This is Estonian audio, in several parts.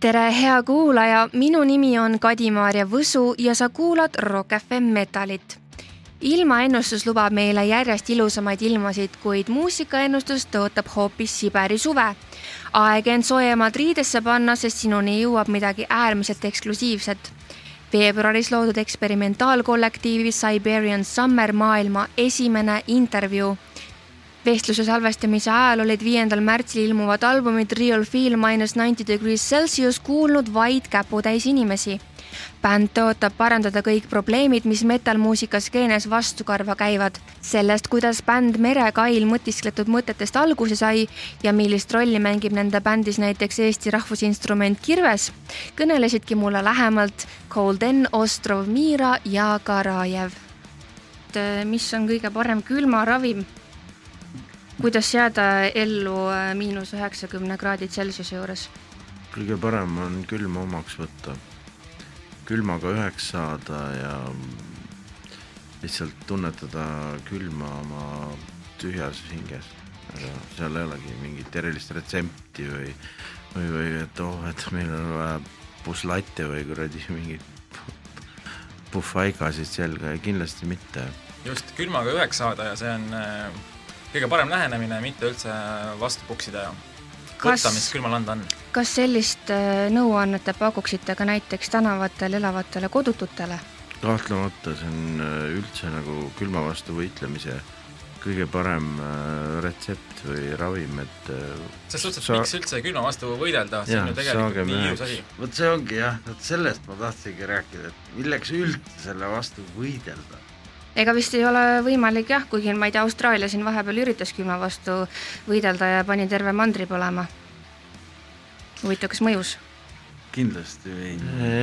tere, hea kuulaja, minu nimi on Kadi-Maarja Võsu ja sa kuulad Rock FM Metalit. ilmaennustus lubab meile järjest ilusamaid ilmasid, kuid muusikaennustus tõotab hoopis Siberi suve. aeg end soojemalt riidesse panna, sest sinuni jõuab midagi äärmiselt eksklusiivset veebruaris loodud eksperimentaalkollektiivi Siberian Summer maailma esimene intervjuu vestluse salvestamise ajal olid viiendal märtsil ilmuvad albumid Real Feel minus ninety degrees Celsius kuulnud vaid käputäis inimesi. bänd tõotab parandada kõik probleemid, mis metal-muusika skeenes vastukarva käivad. sellest, kuidas bänd Merekail mõtiskletud mõtetest alguse sai ja millist rolli mängib nende bändis näiteks Eesti rahvusinstrument kirves, kõnelesidki mulle lähemalt Golden Ostrov Miira ja Karajev. mis on kõige parem külmaravim kuidas jääda ellu äh, miinus üheksakümne kraadi Celsiuse juures? kõige parem on külma omaks võtta, külmaga üheks saada ja lihtsalt tunnetada külma oma tühjas hinges, aga seal ei olegi mingit erilist retsepti või, või, või et oh, et meil on vaja puslatte või kuradi mingit puhvaigasid selga ja kindlasti mitte. just, külmaga üheks saada ja see on äh kõige parem lähenemine, mitte üldse vastu puksida ja võtta, mis külmal anda on. kas sellist äh, nõuannet te pakuksite ka näiteks tänavatel elavatele kodututele? kahtlemata, see on äh, üldse nagu külma vastu võitlemise kõige parem äh, retsept või ravim, et selles suhtes, et sa... miks üldse külma vastu võidelda, see on ju tegelikult nii ilus asi. vot see ongi jah, vot sellest ma tahtsingi rääkida, et milleks üldse selle vastu võidelda ega vist ei ole võimalik jah, kuigi ma ei tea, Austraalia siin vahepeal üritas külma vastu võidelda ja pani terve mandri põlema. huvitav, kas mõjus? kindlasti ei.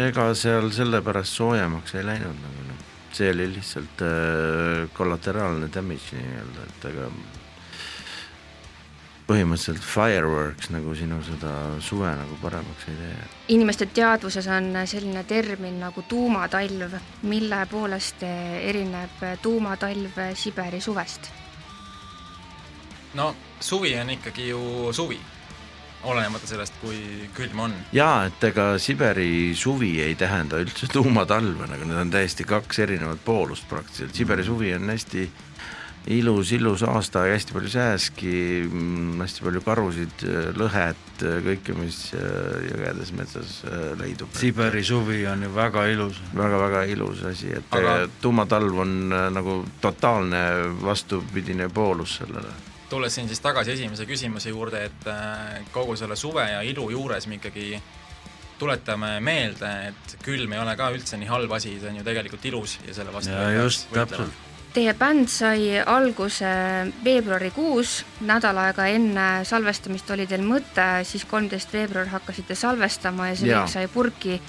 ega seal sellepärast soojemaks ei läinud nagu noh, see oli lihtsalt äh, kollateraalne damage nii-öelda, et ega põhimõtteliselt fireworks nagu sinu seda suve nagu paremaks ei tee. inimeste teadvuses on selline termin nagu tuumatalv, mille poolest erineb tuumatalv Siberi suvest? no suvi on ikkagi ju suvi, olenemata sellest, kui külm on. jaa, et ega Siberi suvi ei tähenda üldse tuumatalve, nagu need on täiesti kaks erinevat poolust praktiliselt, Siberi suvi on hästi ilus, ilus aasta ja hästi palju sääski, mm, hästi palju karusid, lõhet, kõike, mis äh, jõgedes metsas äh, leidub. Siberi suvi on ju väga ilus väga,. väga-väga ilus asi, et Aga... tuumatalv on äh, nagu totaalne vastupidine poolus sellele. tulles siin siis tagasi esimese küsimuse juurde, et kogu selle suve ja ilu juures me ikkagi tuletame meelde, et külm ei ole ka üldse nii halb asi, see on ju tegelikult ilus ja selle vastu ja just, täpselt Teie bänd sai alguse veebruarikuus, nädal aega enne salvestamist oli teil mõte, siis kolmteist veebruar hakkasite salvestama ja see kõik sai purki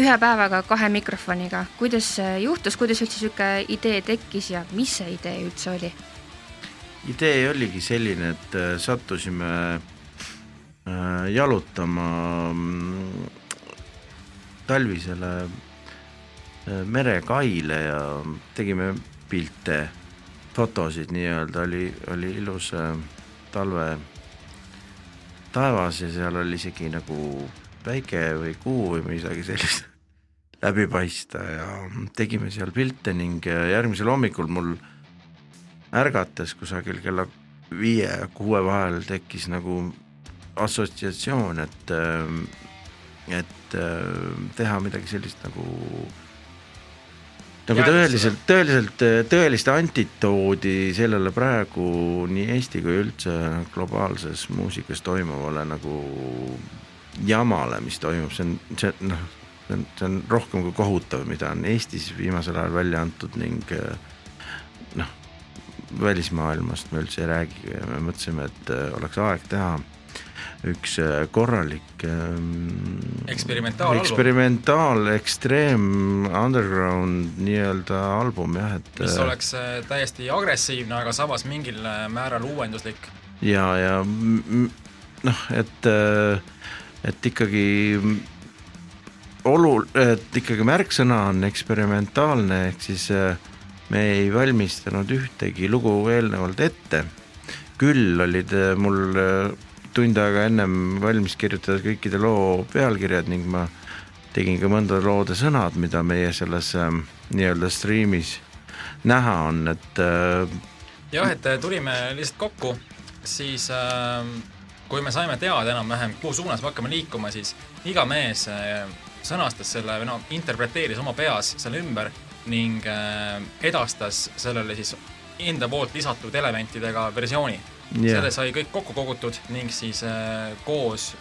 ühe päevaga kahe mikrofoniga. kuidas see juhtus, kuidas üldse niisugune idee tekkis ja mis see idee üldse oli? idee oligi selline, et äh, sattusime äh, jalutama mm, talvisele äh, merekaile ja tegime pilte, fotosid nii-öelda, oli, oli ilus äh, talve taevas ja seal oli isegi nagu päike või kuu või midagi sellist läbi paista ja tegime seal pilte ning äh, järgmisel hommikul mul ärgates kusagil kella viie ja kuue vahel tekkis nagu assotsiatsioon, et, äh, et teha midagi sellist nagu nagu tõeliselt, tõeliselt, tõelist antitoodi sellele praegu nii Eesti kui üldse globaalses muusikas toimuvale nagu jamale, mis toimub, see on, see noh, see on, see on rohkem kui kohutav, mida on Eestis viimasel ajal välja antud ning noh, välismaailmast me üldse ei räägi. Ja me mõtlesime, et oleks aeg teha üks äh, korralik ähm, eksperimentaal, eksperimentaal, ekstreem, underground nii-öelda album jah, et mis äh, oleks äh, täiesti agressiivne, aga samas mingil määral uuenduslik. ja, ja noh, et, et ikkagi olu-, et ikkagi märksõna on eksperimentaalne, ehk siis me ei valmistanud ühtegi lugu eelnevalt ette, küll olid mul tund aega ennem valmis kirjutada kõikide loo pealkirjad ning ma tegin ka mõnda loode sõnad, mida meie selles äh, nii-öelda striimis näha on, et äh, jah, et tulime lihtsalt kokku, siis äh, kui me saime teada enam-vähem, kuhu suunas me hakkame liikuma, siis iga mees äh, sõnastas selle või no interpreteeris oma peas selle ümber ning äh, edastas sellele siis enda poolt lisatud elementidega versiooni yeah.. selle sai kõik kokku kogutud ning siis äh, koos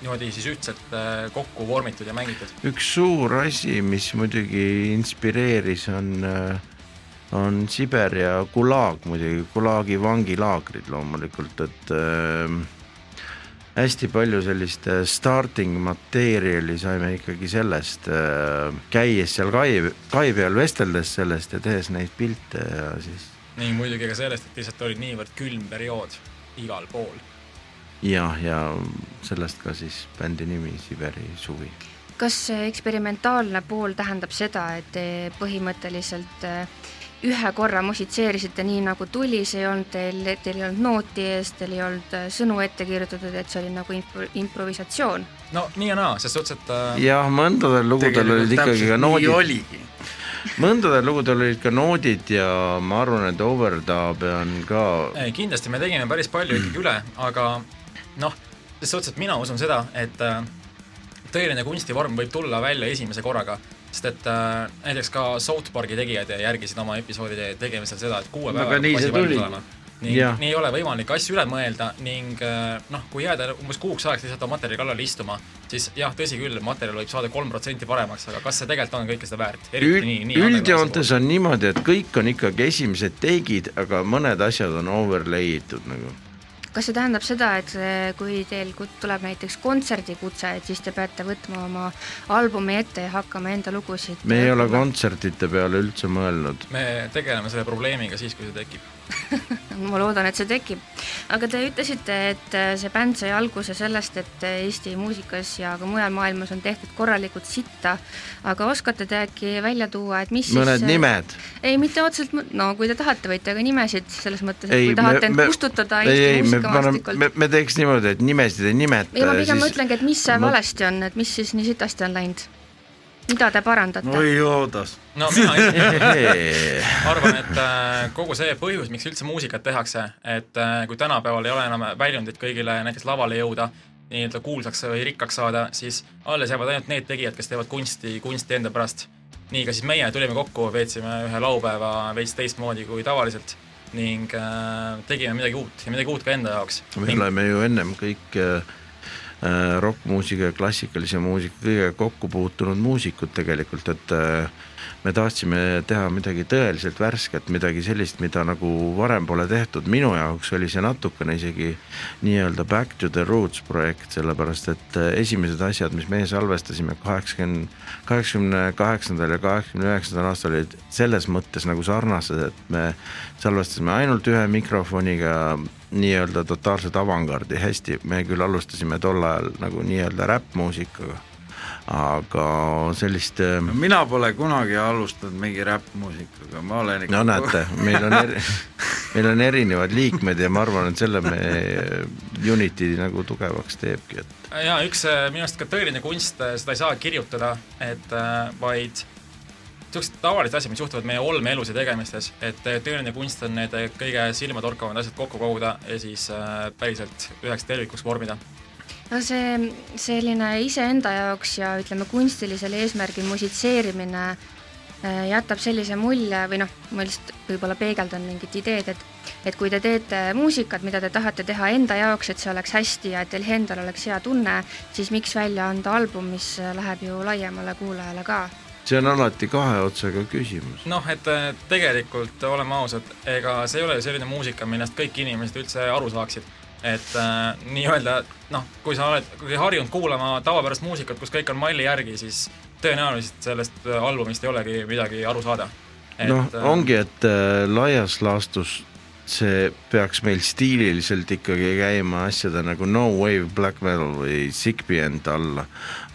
niimoodi siis ühtselt äh, kokku vormitud ja mängitud. üks suur asi, mis muidugi inspireeris, on äh, on Siber ja Gulag muidugi, Gulagi vangilaagrid loomulikult, et äh, hästi palju sellist äh, starting materjali saime ikkagi sellest äh,, käies seal kai, kai peal, vesteldes sellest ja tehes neid pilte ja siis. ning muidugi ka sellest, et lihtsalt oli niivõrd külm periood igal pool. jah, ja sellest ka siis bändi nimi Siberi suvi. kas eksperimentaalne pool tähendab seda, et te põhimõtteliselt äh, ühe korra musitseerisite nii, nagu tuli, see ei olnud teil, teil ei olnud nooti ees, teil ei olnud äh, sõnu ette kirjutatud, et see oli nagu impro-, improvisatsioon? no nii ja naa, ses suhtes, et äh... jah, mõndadel lugudel olid ikkagi ka noodid. mõndadel lugudel olid ka noodid ja ma arvan, et overdub on ka ei, kindlasti me tegime päris palju ikkagi üle, aga noh, ses suhtes, et mina usun seda, et äh, tõeline kunstivorm võib tulla välja esimese korraga sest et äh, näiteks ka South Park'i tegijad järgisid oma episoodide tegemisel seda, et kuue päevaga no, asi valmis olema. ja. nii ei ole võimalik asju üle mõelda ning äh, noh, kui jääda umbes kuuks ajaks lihtsalt oma materjali kallale istuma, siis jah, tõsi küll, materjal võib saada kolm protsenti paremaks, aga kas see tegelikult on kõike seda väärt? üldjoontes on niimoodi, et kõik on ikkagi esimesed teigid, aga mõned asjad on overlay itud nagu kas see tähendab seda, et kui teil tuleb näiteks kontserdikutse, et siis te peate võtma oma albumi ette ja hakkama enda lugusid me ei ole kontsertide peale üldse mõelnud. me tegeleme selle probleemiga siis, kui see tekib ma loodan, et see tekib. aga te ütlesite, et äh, see bänd sai alguse sellest, et äh, Eesti muusikas ja ka mujal maailmas on tehtud korralikult sitta, aga oskate te äkki välja tuua, et mis mõned siis, äh, nimed? ei, mitte otseselt, no kui te tahate, võite ka nimesid, selles mõttes, et ei, kui tahate end kustutada Eesti muusikamaastikul. me, me teeks niimoodi, et nimesid ei nimeta. ei, ma pigem siis... mõtlengi, et mis ma... valesti on, et mis siis nii sitasti on läinud mida te parandate? oi joodas. no mina arvan, et äh, kogu see põhjus, miks üldse muusikat tehakse, et äh, kui tänapäeval ei ole enam väljundit kõigile näiteks lavale jõuda, nii-öelda kuulsaks või rikkaks saada, siis alles jäävad ainult need tegijad, kes teevad kunsti, kunsti enda pärast. nii ka siis meie tulime kokku, veetsime ühe laupäeva veits teistmoodi kui tavaliselt ning äh, tegime midagi uut ja midagi uut ka enda jaoks. me ning... oleme ju ennem kõik Äh, rokkmuusika ja klassikalise muusika kõigega kokku puutunud muusikud tegelikult, et äh, me tahtsime teha midagi tõeliselt värsket, midagi sellist, mida nagu varem pole tehtud, minu jaoks oli see natukene isegi nii-öelda back to the roots projekt, sellepärast et äh, esimesed asjad, mis meie salvestasime kaheksakümmend, kaheksakümne kaheksandal ja kaheksakümne üheksandal aastal olid selles mõttes nagu sarnased, et me salvestasime ainult ühe mikrofoniga nii-öelda totaalset avangardi, hästi, me küll alustasime tol ajal nagu nii-öelda räppmuusikaga, aga sellist äh, no mina pole kunagi alustanud mingi räppmuusikaga, ma olen ikka no näete, meil on eri, meil on erinevad liikmed ja ma arvan, et selle me Unity nagu tugevaks teebki, et jaa, üks äh, minu arust ka tõeline kunst, äh, seda ei saa kirjutada, et vaid niisugused tavalised asjad, mis juhtuvad meie olmeelus ja tegemistes, et tõeline kunst on need kõige silmatorkavamad asjad kokku koguda ja siis äh, päriselt üheks tervikuks vormida no see selline iseenda jaoks ja ütleme, kunstilisel eesmärgil musitseerimine jätab sellise mulje või noh, ma lihtsalt võib-olla peegeldan mingit ideed, et et kui te teete muusikat, mida te tahate teha enda jaoks, et see oleks hästi ja et teil endal oleks hea tunne, siis miks välja anda album, mis läheb ju laiemale kuulajale ka see on alati kahe otsaga küsimus. noh, et tegelikult oleme ausad, ega see ei ole ju selline muusika, millest kõik inimesed üldse aru saaksid. Et äh, nii-öelda noh, kui sa oled kui harjunud kuulama tavapärast muusikat, kus kõik on malli järgi, siis tõenäoliselt sellest albumist ei olegi midagi aru saada. noh, ongi, et äh, laias laastus see peaks meil stiililiselt ikkagi käima asjade nagu no wave black metal või sickband alla.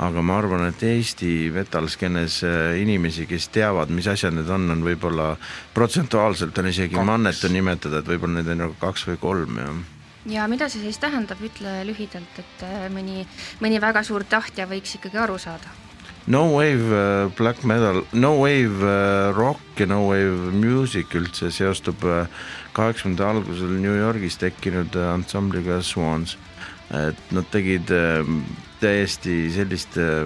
aga ma arvan, et Eesti metal-skeenes äh, inimesi, kes teavad, mis asjad need on, on võib-olla protsentuaalselt on isegi mannetu nimetada, et võib-olla neid on nagu kaks või kolm, jah ja mida see siis tähendab, ütle lühidalt, et äh, mõni, mõni väga suur tahtja võiks ikkagi aru saada No wave uh, black metal, no wave uh, rock ja no wave music üldse seostub kaheksakümnenda algusel New Yorgis tekkinud ansambliga Swans. et nad tegid täiesti sellist uh,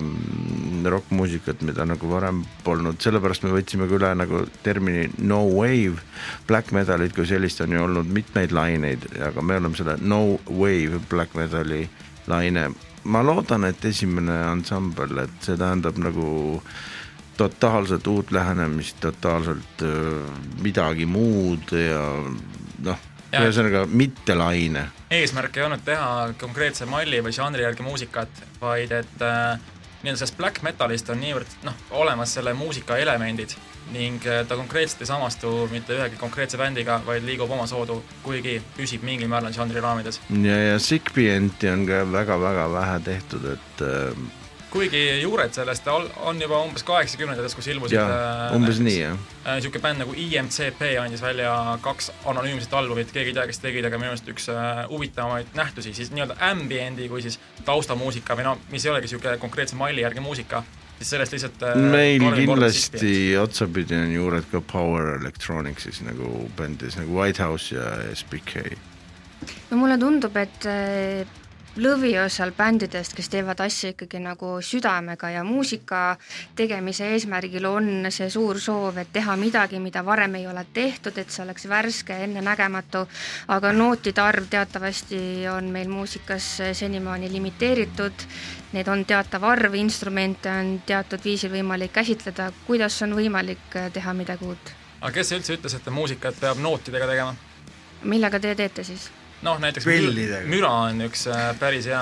rokkmuusikat, mida nagu varem polnud, sellepärast me võtsime ka üle nagu termini no wave. Black metalit kui sellist on ju olnud mitmeid laineid, aga me oleme selle no wave black metali laine ma loodan, et esimene ansambel, et see tähendab nagu totaalselt uut lähenemist, totaalselt öö, midagi muud ja noh, ühesõnaga mitte laine. eesmärk ei olnud teha konkreetse malli või žanri järgi muusikat, vaid et äh, nii-öelda sellest black metalist on niivõrd noh, olemas selle muusika elemendid ning äh, ta konkreetselt ei samastu mitte ühegi konkreetse bändiga, vaid liigub omasoodu, kuigi püsib mingil määral žanri raamides. ja, ja Sickbienti on ka väga-väga vähe tehtud, et äh, kuigi juured sellest on juba umbes kaheksakümnendates, kus ilmusid jaa, umbes näiteks, nii, jah. niisugune bänd nagu IMCP andis välja kaks anonüümset albumit, keegi ei tea, kes tegid, aga minu meelest üks uh, huvitavamaid nähtusi, siis nii-öelda ambient'i kui siis taustamuusika või noh, mis ei olegi niisugune konkreetse malli järgi muusika, siis sellest lihtsalt uh, meil kindlasti otsapidi on juured ka Power Electronicsis nagu bändis nagu White House ja SBK. no mulle tundub, et lõviosal bändidest, kes teevad asja ikkagi nagu südamega ja muusika tegemise eesmärgil on see suur soov, et teha midagi, mida varem ei ole tehtud, et see oleks värske, ennenägematu, aga nootide arv teatavasti on meil muusikas senimaani limiteeritud, need on teatav arv, instrumente on teatud viisil võimalik käsitleda, kuidas on võimalik teha midagi uut? aga kes üldse ütles, et muusikat peab nootidega tegema? millega te teete siis? Noh, näiteks Pillidega. müra on üks äh, päris hea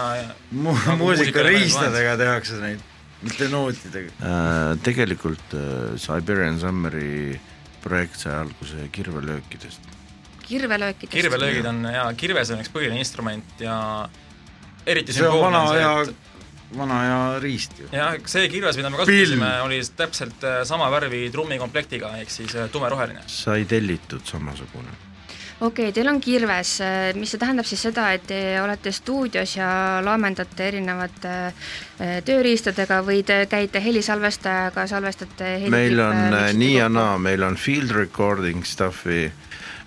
Mu nagu muusikariistadega tehakse neid, mitte nootidega äh,. Tegelikult äh, Siberian Summeri projekt sai alguse kirvelöökidest. kirvelöökidest? kirvelöögid on jaa, kirves on üks põhiline instrument ja eriti see on vana aja vana aja riist ju. jah, see kirves, mida me kasutasime, oli täpselt äh, sama värvi trummikomplektiga, ehk siis tumeroheline. sai tellitud samasugune okei okay,, teil on kirves, mis see tähendab siis seda, et te olete stuudios ja laamendate erinevate äh, tööriistadega või te käite helisalvestajaga, salvestate meil on äh, nii ja naa, meil on field recording stuff'i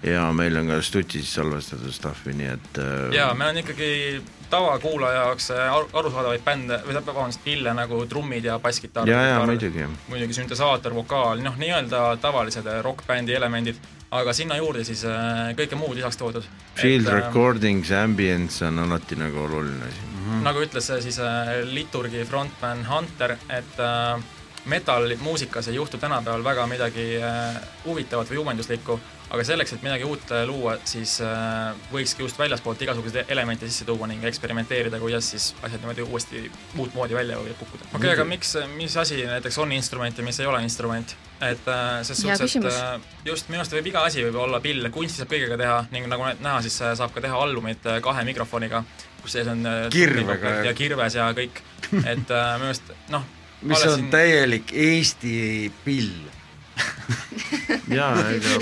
ja meil on ka stutis salvestatud stuff'i, nii et äh, jaa, meil on ikkagi tavakuulaja jaoks arusaadavaid bände, või vabandust, pille nagu trummid ja basskitarr. jaa, jaa, muidugi. muidugi süntesaator, vokaal, noh, nii-öelda tavalised rokkbändi elemendid aga sinna juurde siis äh, kõike muud lisaks toodud. Field et, äh, recordings, ambience on alati nagu oluline asi mm. -hmm. nagu ütles siis äh, liturgi frontman Hunter, et äh, metal-muusikas ei juhtu tänapäeval väga midagi äh, huvitavat või uuenduslikku, aga selleks, et midagi uut äh, luua, siis äh, võikski just väljaspoolt igasuguseid elemente sisse tuua ning eksperimenteerida, kuidas siis asjad niimoodi uuesti muud moodi välja võivad kukkuda. okei okay,, aga miks, mis asi näiteks on instrument ja mis ei ole instrument? et ses suhtes, et just minu arust võib iga asi võib olla pill, kunsti saab kõigega teha ning nagu näha, siis saab ka teha albumit kahe mikrofoniga, kus sees on kirvega ja kirves ja kõik, et minu arust noh, mis on siin... täielik Eesti pill jaa, ega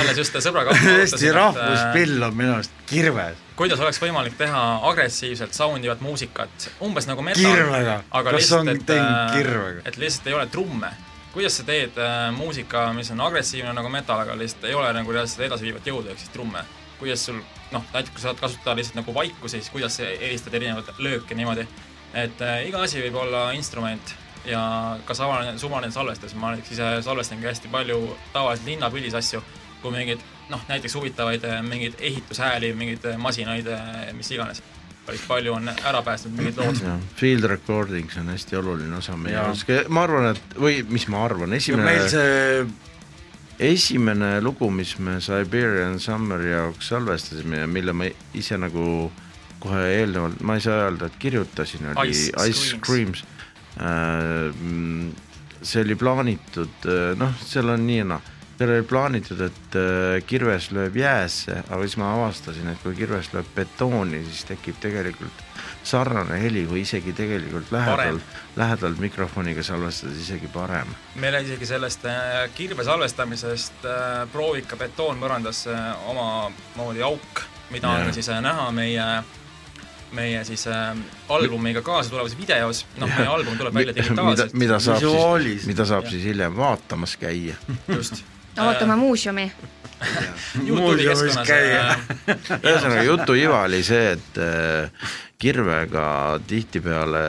alles just sõbraga Eesti rahvuspill on minu arust kirves. kuidas oleks võimalik teha agressiivselt soundivat muusikat, umbes nagu metal, kirvega, kas on teinud äh, kirvega? et lihtsalt ei ole trumme. kuidas sa teed äh, muusika, mis on agressiivne nagu metal, aga lihtsalt ei ole nagu reaalselt edasiviivat jõudu, ehk siis trumme? kuidas sul noh, näiteks kui sa saad kasutada lihtsalt nagu vaikusi, siis kuidas sa helistad erinevaid lööke niimoodi, et äh, iga asi võib olla instrument ja ka sama, suvaline salvestus, ma näiteks ise salvestangi hästi palju tavaliselt linnapildis asju, kui mingeid noh, näiteks huvitavaid mingeid ehitushääli, mingeid masinaid, mis iganes. päris palju on ära päästnud mingid lood. Field recording, see on hästi oluline osa meie jaoks, ma arvan, et või mis ma arvan, esimene meil see esimene lugu, mis me Siberian Summeri jaoks salvestasime ja mille ma ise nagu kohe eelnevalt, ma ei saa öelda, et kirjutasin, oli Ice, Ice Screams, Screams Äh, see oli plaanitud, äh, noh, seal on nii ja naa, seal oli plaanitud, et äh, kirves lööb jäässe, aga siis ma avastasin, et kui kirves lööb betooni, siis tekib tegelikult sarnane heli või isegi tegelikult lähedal, lähedal mikrofoniga salvestades isegi parem. meil oli isegi sellest kirve salvestamisest proovika betoonpõrandasse omamoodi auk mida Jaa. on siis äh, näha meie meie siis äh, albumiga kaasa tulevas videos, noh, meie album tuleb välja mida, digitaalselt, mida saab siis, mida saab Jah. siis hiljem vaatamas käia. just. vaatame muuseumi. Youtube'i muuseumis käia. äh, ühesõnaga jutu iva oli see, et äh, kirvega tihtipeale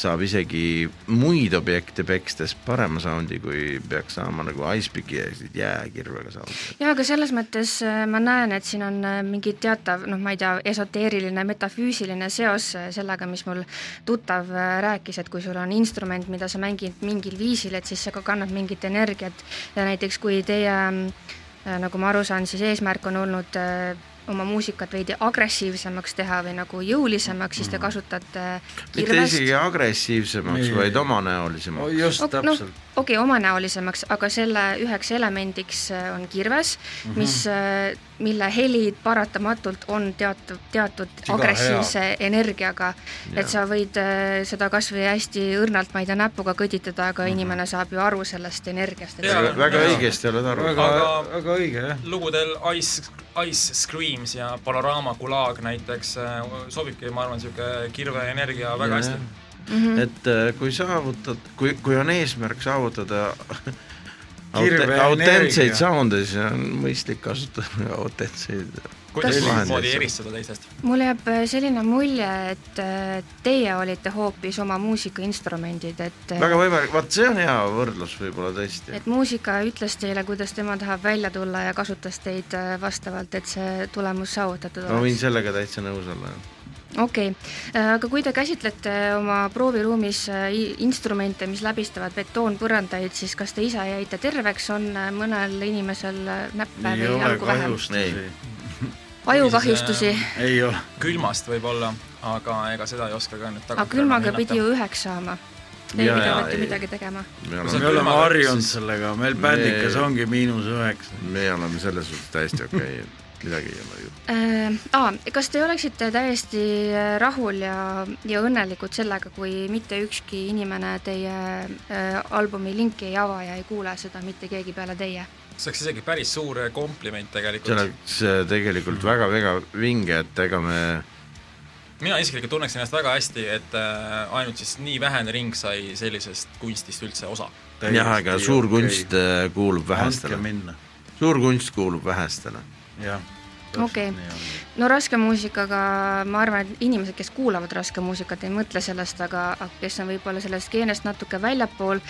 saab isegi muid objekte pekstes parema soundi, kui peaks saama nagu Icepicki jääkirvega soundi. jaa, aga selles mõttes äh, ma näen, et siin on äh, mingi teatav noh, ma ei tea, esoteeriline, metafüüsiline seos äh, sellega, mis mul tuttav rääkis, et kui sul on instrument, mida sa mängid mingil viisil, et siis see ka kannab mingit energiat ja näiteks kui teie äh, nagu ma aru saan, siis eesmärk on olnud äh, oma muusikat veidi agressiivsemaks teha või nagu jõulisemaks, siis te kasutate mitte kirvest isegi agressiivsemaks, vaid omanäolisemaks. just noh, täpselt. Okei okay,, omanäolisemaks, aga selle üheks elemendiks äh, on kirves mm, -hmm. mis, mille helid paratamatult on teatud, teatud Siga agressiivse energiaga. Jah. et sa võid äh, seda kas või hästi õrnalt, ma ei tea, näpuga kõditada, aga mm -hmm. inimene saab ju aru sellest energiast. Väga, õigesti oled aru väga Aga-, väga õige jah. lugudel Ice, Ice Screams ja Panorama Gulag näiteks äh, sobibki, ma arvan, niisugune kirveenergia väga Jaa, hästi. Mm -hmm. et äh, kui saavutad, kui, kui on eesmärk saavutada autentseid sounde, siis on mõistlik kasutada autentseid. kuidas samamoodi eristada teistest? mul jääb äh, selline mulje, et äh, teie olite hoopis oma muusikainstrumendid, et väga võimalik, vaat see on hea võrdlus võib-olla tõesti. et muusika ütles teile, kuidas tema tahab välja tulla ja kasutas teid vastavalt, et see tulemus saavutatud ma võin oleks. sellega täitsa nõus olla. Okei okay., aga kui te käsitlete oma prooviruumis äh, instrumente, mis läbistavad betoonpõrandaid, siis kas te ise jäite terveks, on äh, mõnel inimesel äh, näppe ei või jalgu vähem? kahjustusi. ajukahjustusi, ei ole. külmast võib-olla, aga ega seda ei oska ka nüüd aga külmaga pidi ju üheks saama. Te Jaa, pidevalt jaa, ju ei. midagi tegema. me oleme harjunud sellega, meil bändikas Me- ongi miinus üheksa. me oleme selles suhtes täiesti okei okay., midagi ei ole ju. Äh, aa, kas te oleksite täiesti äh, rahul ja, ja õnnelikud sellega, kui mitte ükski inimene teie äh, albumi linki ei ava ja ei kuule seda mitte keegi peale teie? see oleks isegi päris suur kompliment see tegelikult. oleks äh, tegelikult väga-väga vinge, et ega me mina isiklikult tunneks ennast väga hästi, et äh, ainult siis nii vähene ring sai sellisest kunstist üldse osa. jah, aga suur kunst äh, kuulub vähestele. suur kunst kuulub vähestele. jah. Okei. no raske muusikaga ma arvan, et inimesed, kes kuulavad raske muusikat, ei mõtle sellest, aga kes on võib-olla sellest skeenest natuke väljapool,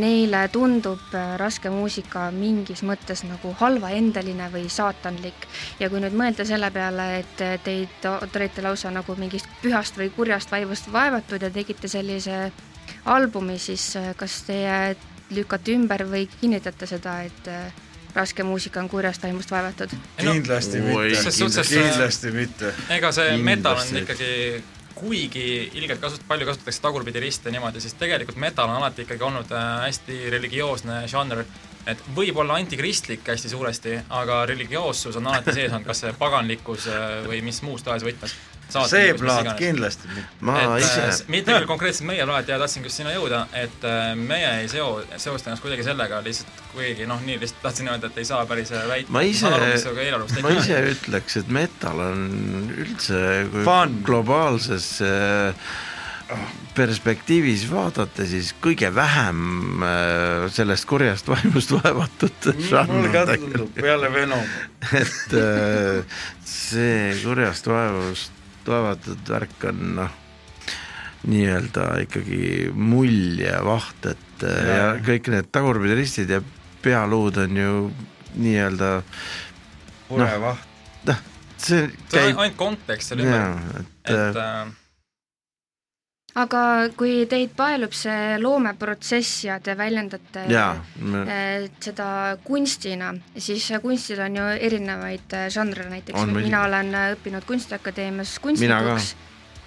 neile tundub äh, raske muusika mingis mõttes nagu halvaendeline või saatanlik. ja kui nüüd mõelda selle peale, et teid, te olite lausa nagu mingist pühast või kurjast vaimust vaevatud ja tegite sellise albumi, siis äh, kas teie lükkate ümber või kinnitate seda, et raske muusika on kurjast vaimust vaevatud? kindlasti Oi, mitte, kindlasti mitte. ega see Kindlasti. metal on ikkagi kuigi ilgelt kasut-, palju kasutatakse tagurpidi riste niimoodi, siis tegelikult metal on alati ikkagi olnud äh, hästi religioosne žanr, et võib-olla antikristlik hästi suuresti, aga religioossus on alati sees olnud, kas see paganlikkus äh, või mis muus tahes võtmes. See plaat. kindlasti mitte. ma et ise äh, mitte küll konkreetselt meie plaat ja tahtsingi just sinna jõuda, et äh, meie ei seo, seosta ennast kuidagi sellega, lihtsalt kuigi noh, nii lihtsalt tahtsin öelda, et ei saa päris äh, väita. ma ise, ma ise ütleks, et metal on üldse kui Fun. globaalses perspektiivis vaadata, siis kõige vähem äh, sellest kurjast vaimust vaevatud žanr tundub peale Venom. et see kurjast vaevust vaevatud värk on noh, nii-öelda ikkagi mull ja vaht, et äh, ja, Ja. kõik need tagurpidi-ristid ja pealuud on ju nii-öelda purevaht. see see on käib ainult kontekst selle ümber, et et äh, äh, aga kui teid paelub see loomeprotsess ja te väljendate jaa, eh, seda kunstina, siis kunstil on ju erinevaid eh, žanre, näiteks On mina olen eh, õppinud Kunstiakadeemias kunstnikuks,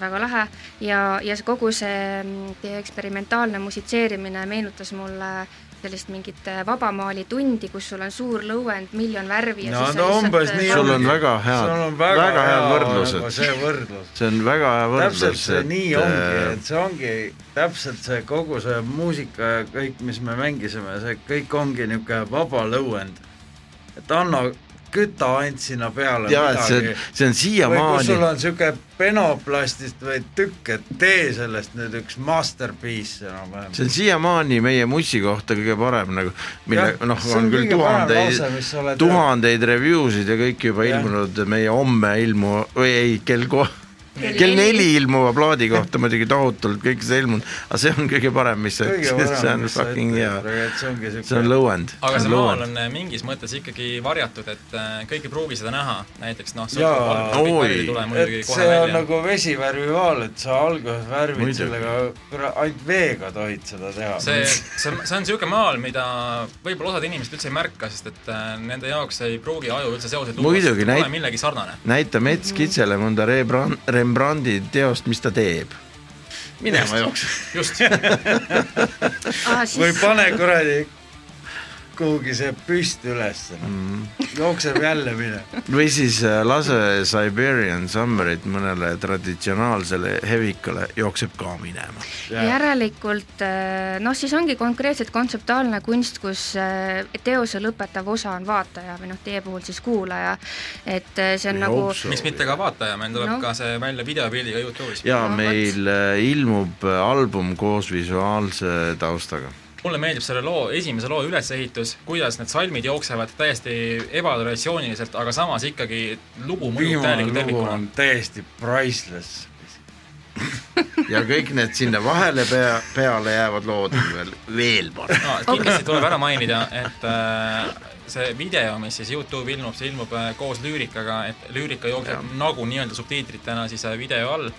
väga lahe, ja, ja see kogu see mm, teie eksperimentaalne musitseerimine meenutas mulle sellist mingit eh, vabamaalitundi, kus sul on suur lõuend, miljon värvi ja No siis sa umbes lihtsalt nii sul on väga head väga, väga, head hea võrdlused nagu see võrdlus. see on väga hea võrdlus, täpselt see nii ongi, äh, et see ongi täpselt see kogu see muusika ja kõik, mis me mängisime, see kõik ongi niisugune vaba lõuend. et anna kütaant sinna peale jaa, et see on, on või kui siiamaani sul on niisugune penoplastist või tükk, et tee sellest nüüd üks masterpiece enam-vähem. see on siiamaani meie mussi kohta kõige parem nagu, mille Jah, noh, on küll tuhandeid tuhandeid review sid ja kõik juba Jah. ilmunud meie homme ilmu- või ei, kell ko-, Kell neli. ilmuva plaadi kohta muidugi tohutult kõik see ilmunud, aga see on kõige parem, mis see parem, on fucking hea, see see on lõuend. aga see maal on äh, mingis mõttes ikkagi varjatud, et äh, kõik ei pruugi seda näha, näiteks noh, ei see on nagu vesivärvivaal, et sa alguses värvid sellega, ainult veega tohid seda teha. see, see, see on niisugune maal, mida võib-olla osad inimesed üldse ei märka, sest et äh, nende jaoks ei pruugi aju üldse seoseid Muidugi, näit- näit... millegi sarnane. näita Mets Kitsele mõnda Rembrandt, Rembrandti teost, mis ta teeb. minema jookse. just, ah,. või pane kuradi kuhugi see püst ülesse mm., jookseb jälle mine. või siis äh, lase Siberian Summerit mõnele traditsionaalsele hevikale, jookseb ka minema. järelikult äh, noh, siis ongi konkreetselt kontseptuaalne kunst, kus äh, teose lõpetav osa on vaataja või noh, teie puhul siis kuulaja, et see on We nagu miks mitte ka vaataja, meil tuleb No. no. ka see välja videopildiga Youtube'is. ja No meil äh, ilmub album koos visuaalse taustaga. Mulle meeldib selle loo, esimese loo ülesehitus, kuidas need salmid jooksevad täiesti ebatraditsiooniliselt, aga samas ikkagi lugu mõjub täielikult tervikuna on. täiesti priceless. ja kõik need sinna vahele pea, peale jäävad lood on veel, veel parem. no, kindlasti tuleb ära mainida, et äh, see video, mis siis Youtube'i ilmub, see ilmub äh, koos lüürikaga, et lüürika jookseb nagu nii-öelda subtiitritena siis äh, video all,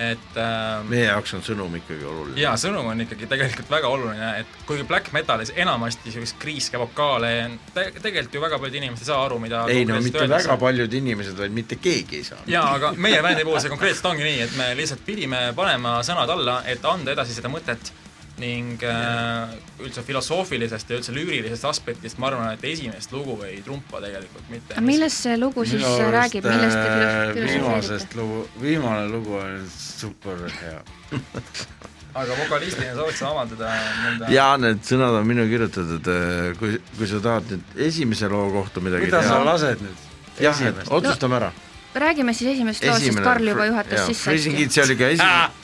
et äh, meie jaoks on sõnum ikkagi oluline. jaa, sõnum on ikkagi tegelikult väga oluline, et kuigi black metalis enamasti niisugust kriiske vokaale te, tegelikult ju väga paljud inimesed ei saa aru, mida ei no mitte öeldakse. väga paljud inimesed, vaid mitte keegi ei saa. jaa, aga meie bändi puhul see konkreetselt ongi nii, et me lihtsalt pidime panema sõnad alla, et anda edasi seda mõtet ning äh, üldse filosoofilisest ja üldse lüürilisest aspektist ma arvan, et esimest lugu ei trumpa tegelikult mitte. aga millest see lugu siis räägib, millest te filo- filosofeerite? äh, viimasest lugu, viimane lugu on super hea. aga vokalistina soovid sa avaldada mõnda ja need sõnad on minu kirjutatud, kui, kui sa tahad nüüd esimese loo kohta midagi mida sa teha, lased nüüd? jah, et otsustame ära. räägime siis esimesest loost, sest Karl juba juhatas sisse Freezing hästi. Kids, see oli ka esimene,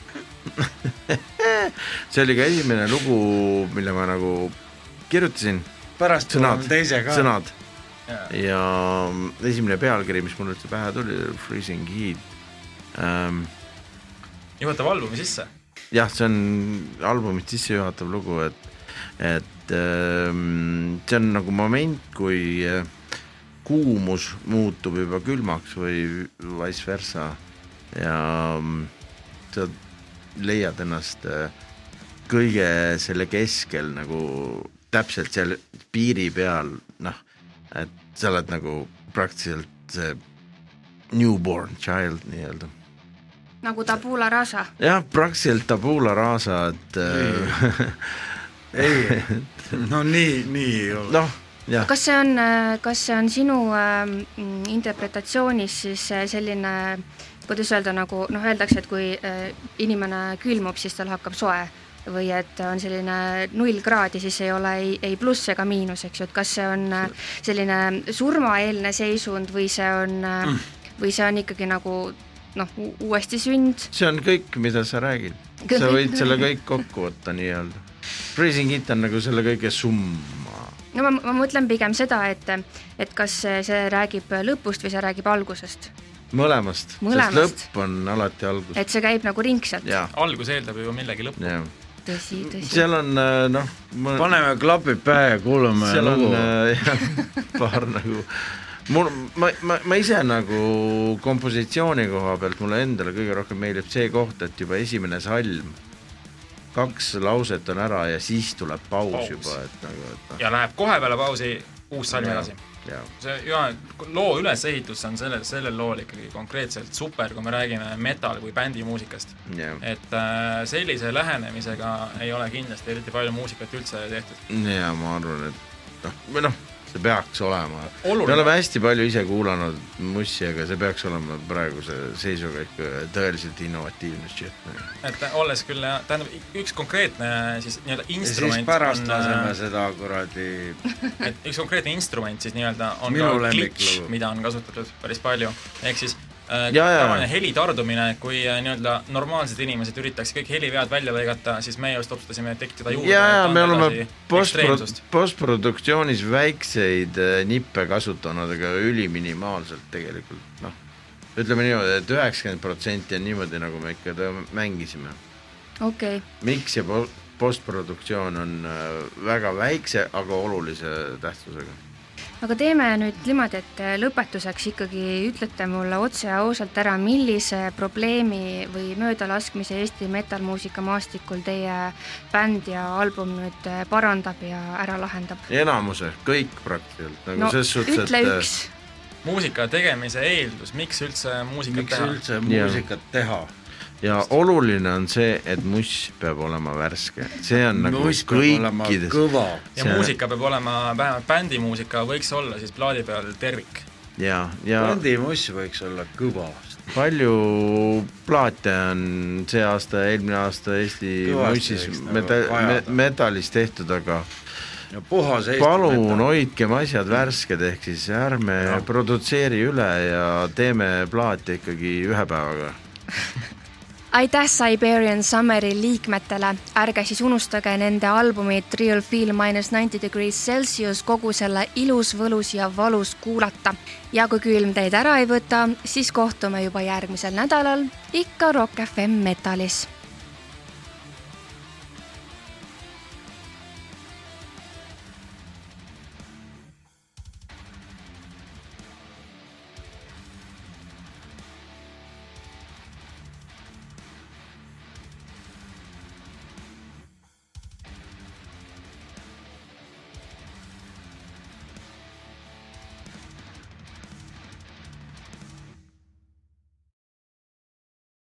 see oli ka esimene lugu, mille ma nagu kirjutasin, pärast sõnad sõnad Jaa. ja esimene pealkiri, mis mul üldse pähe tuli, Freezing Heat ähm,. juhatab albumi sisse. jah, see on albumit sissejuhatav lugu, et, et ähm, see on nagu moment, kui äh, kuumus muutub juba külmaks või vice versa ja mm, sa leiad ennast äh, kõige selle keskel nagu täpselt seal piiri peal, noh, et sa oled nagu praktiliselt see newborn child nii-öelda nagu Tabula Rasa. jah, praktiliselt tabula rasa, et äh, ei, no nii, nii ei ole. noh, jah, kas see on, kas see on sinu äh, interpretatsioonis siis äh, selline, kuidas öelda, nagu noh, öeldakse, et kui äh, inimene külmub, siis tal hakkab soe või et on selline null kraadi, siis ei ole ei, ei pluss ega miinus, eks ju, et kas see on äh, selline surmaeelne seisund või see on mm., või see on ikkagi nagu noh, uuesti sünd. see on kõik, mida sa räägid. Sa võid selle kõik kokku võtta nii-öelda. Freezing Hit on nagu selle kõige summa. no ma, ma mõtlen pigem seda, et, et kas see, see räägib lõpust või see räägib algusest, mõlemast, Mõlemast. sest lõpp on alati algus. et see käib nagu ringselt. algus eeldab ju millegi lõppu. tõsi, tõsi. seal on äh, noh, paneme klapid pähe ja kuulame seal on lugu. äh, paar nagu mul, ma, ma, ma ise nagu kompositsiooni koha pealt mulle endale kõige rohkem meeldib see koht, et juba esimene salm, kaks lauset on ära ja siis tuleb paus, Paus. paus. juba, et nagu, et noh, ja läheb kohe peale pausi uus salm edasi. jaa, see ja loo ülesehitus on sellel, sellel lool ikkagi konkreetselt super, kui me räägime metal kui bändi muusikast. jah, et äh, sellise lähenemisega ei ole kindlasti eriti palju muusikat üldse tehtud. ja ma arvan, et noh, või noh, see peaks olema. me oleme hästi palju ise kuulanud mussi, aga see peaks olema praeguse seisuga ikka tõeliselt innovatiivne shit. et olles küll, tähendab üks konkreetne siis nii-öelda ja siis instrument pärast on, laseme seda kuradi et üks konkreetne instrument siis nii-öelda on Minu ka glitch, mida on kasutatud päris palju, ehk siis äh, tavaline ja. heli tardumine, kui äh, nii-öelda normaalsed inimesed üritaks kõik helivead välja lõigata, siis meie just otsustasime tekitada juurde ja, ja me oleme postpro- postproduktsioonis väikseid äh, nippe kasutanud, aga üliminimaalselt tegelikult, noh. ütleme niimoodi et, et üheksakümmend protsenti on niimoodi, nagu me ikka mängisime. okei okay., miks ja po- postproduktsioon on äh, väga väikse, aga olulise tähtsusega. Aga teeme nüüd niimoodi, et lõpetuseks ikkagi ütlete mulle otse ja ausalt ära, millise probleemi või möödalaskmise Eesti metallmuusika maastikul teie bänd ja album nüüd parandab ja ära lahendab. enamuse, kõik praktiliselt, nagu no ses suhtes, ütle et üks, muusika tegemise eeldus, miks üldse muusikat miks teha? üldse Jaa. muusikat teha? Ja oluline on see, et muss peab olema värske, see on nagu kõikides, kõva. ja See- muusika peab olema, vähemalt bändimuusika võiks olla siis plaadi peal tervik. ja, ja bändimuss võiks olla kõva. palju plaate on see aasta, eelmine aasta Eesti mussis nagu meta-, me, vajada. metallis tehtud, aga ja puhas Eesti palun hoidkem asjad värsked, ehk siis ärme Jah. produtseeri üle ja teeme plaate ikkagi ühe päevaga. aitäh Siberian Summeri liikmetele, ärge siis unustage nende albumit Real Feel minus ninety degrees Celsius kogu selle ilus, võlus ja valus kuulata. ja kui külm teid ära ei võta, siis kohtume juba järgmisel nädalal ikka Rock FM Metalis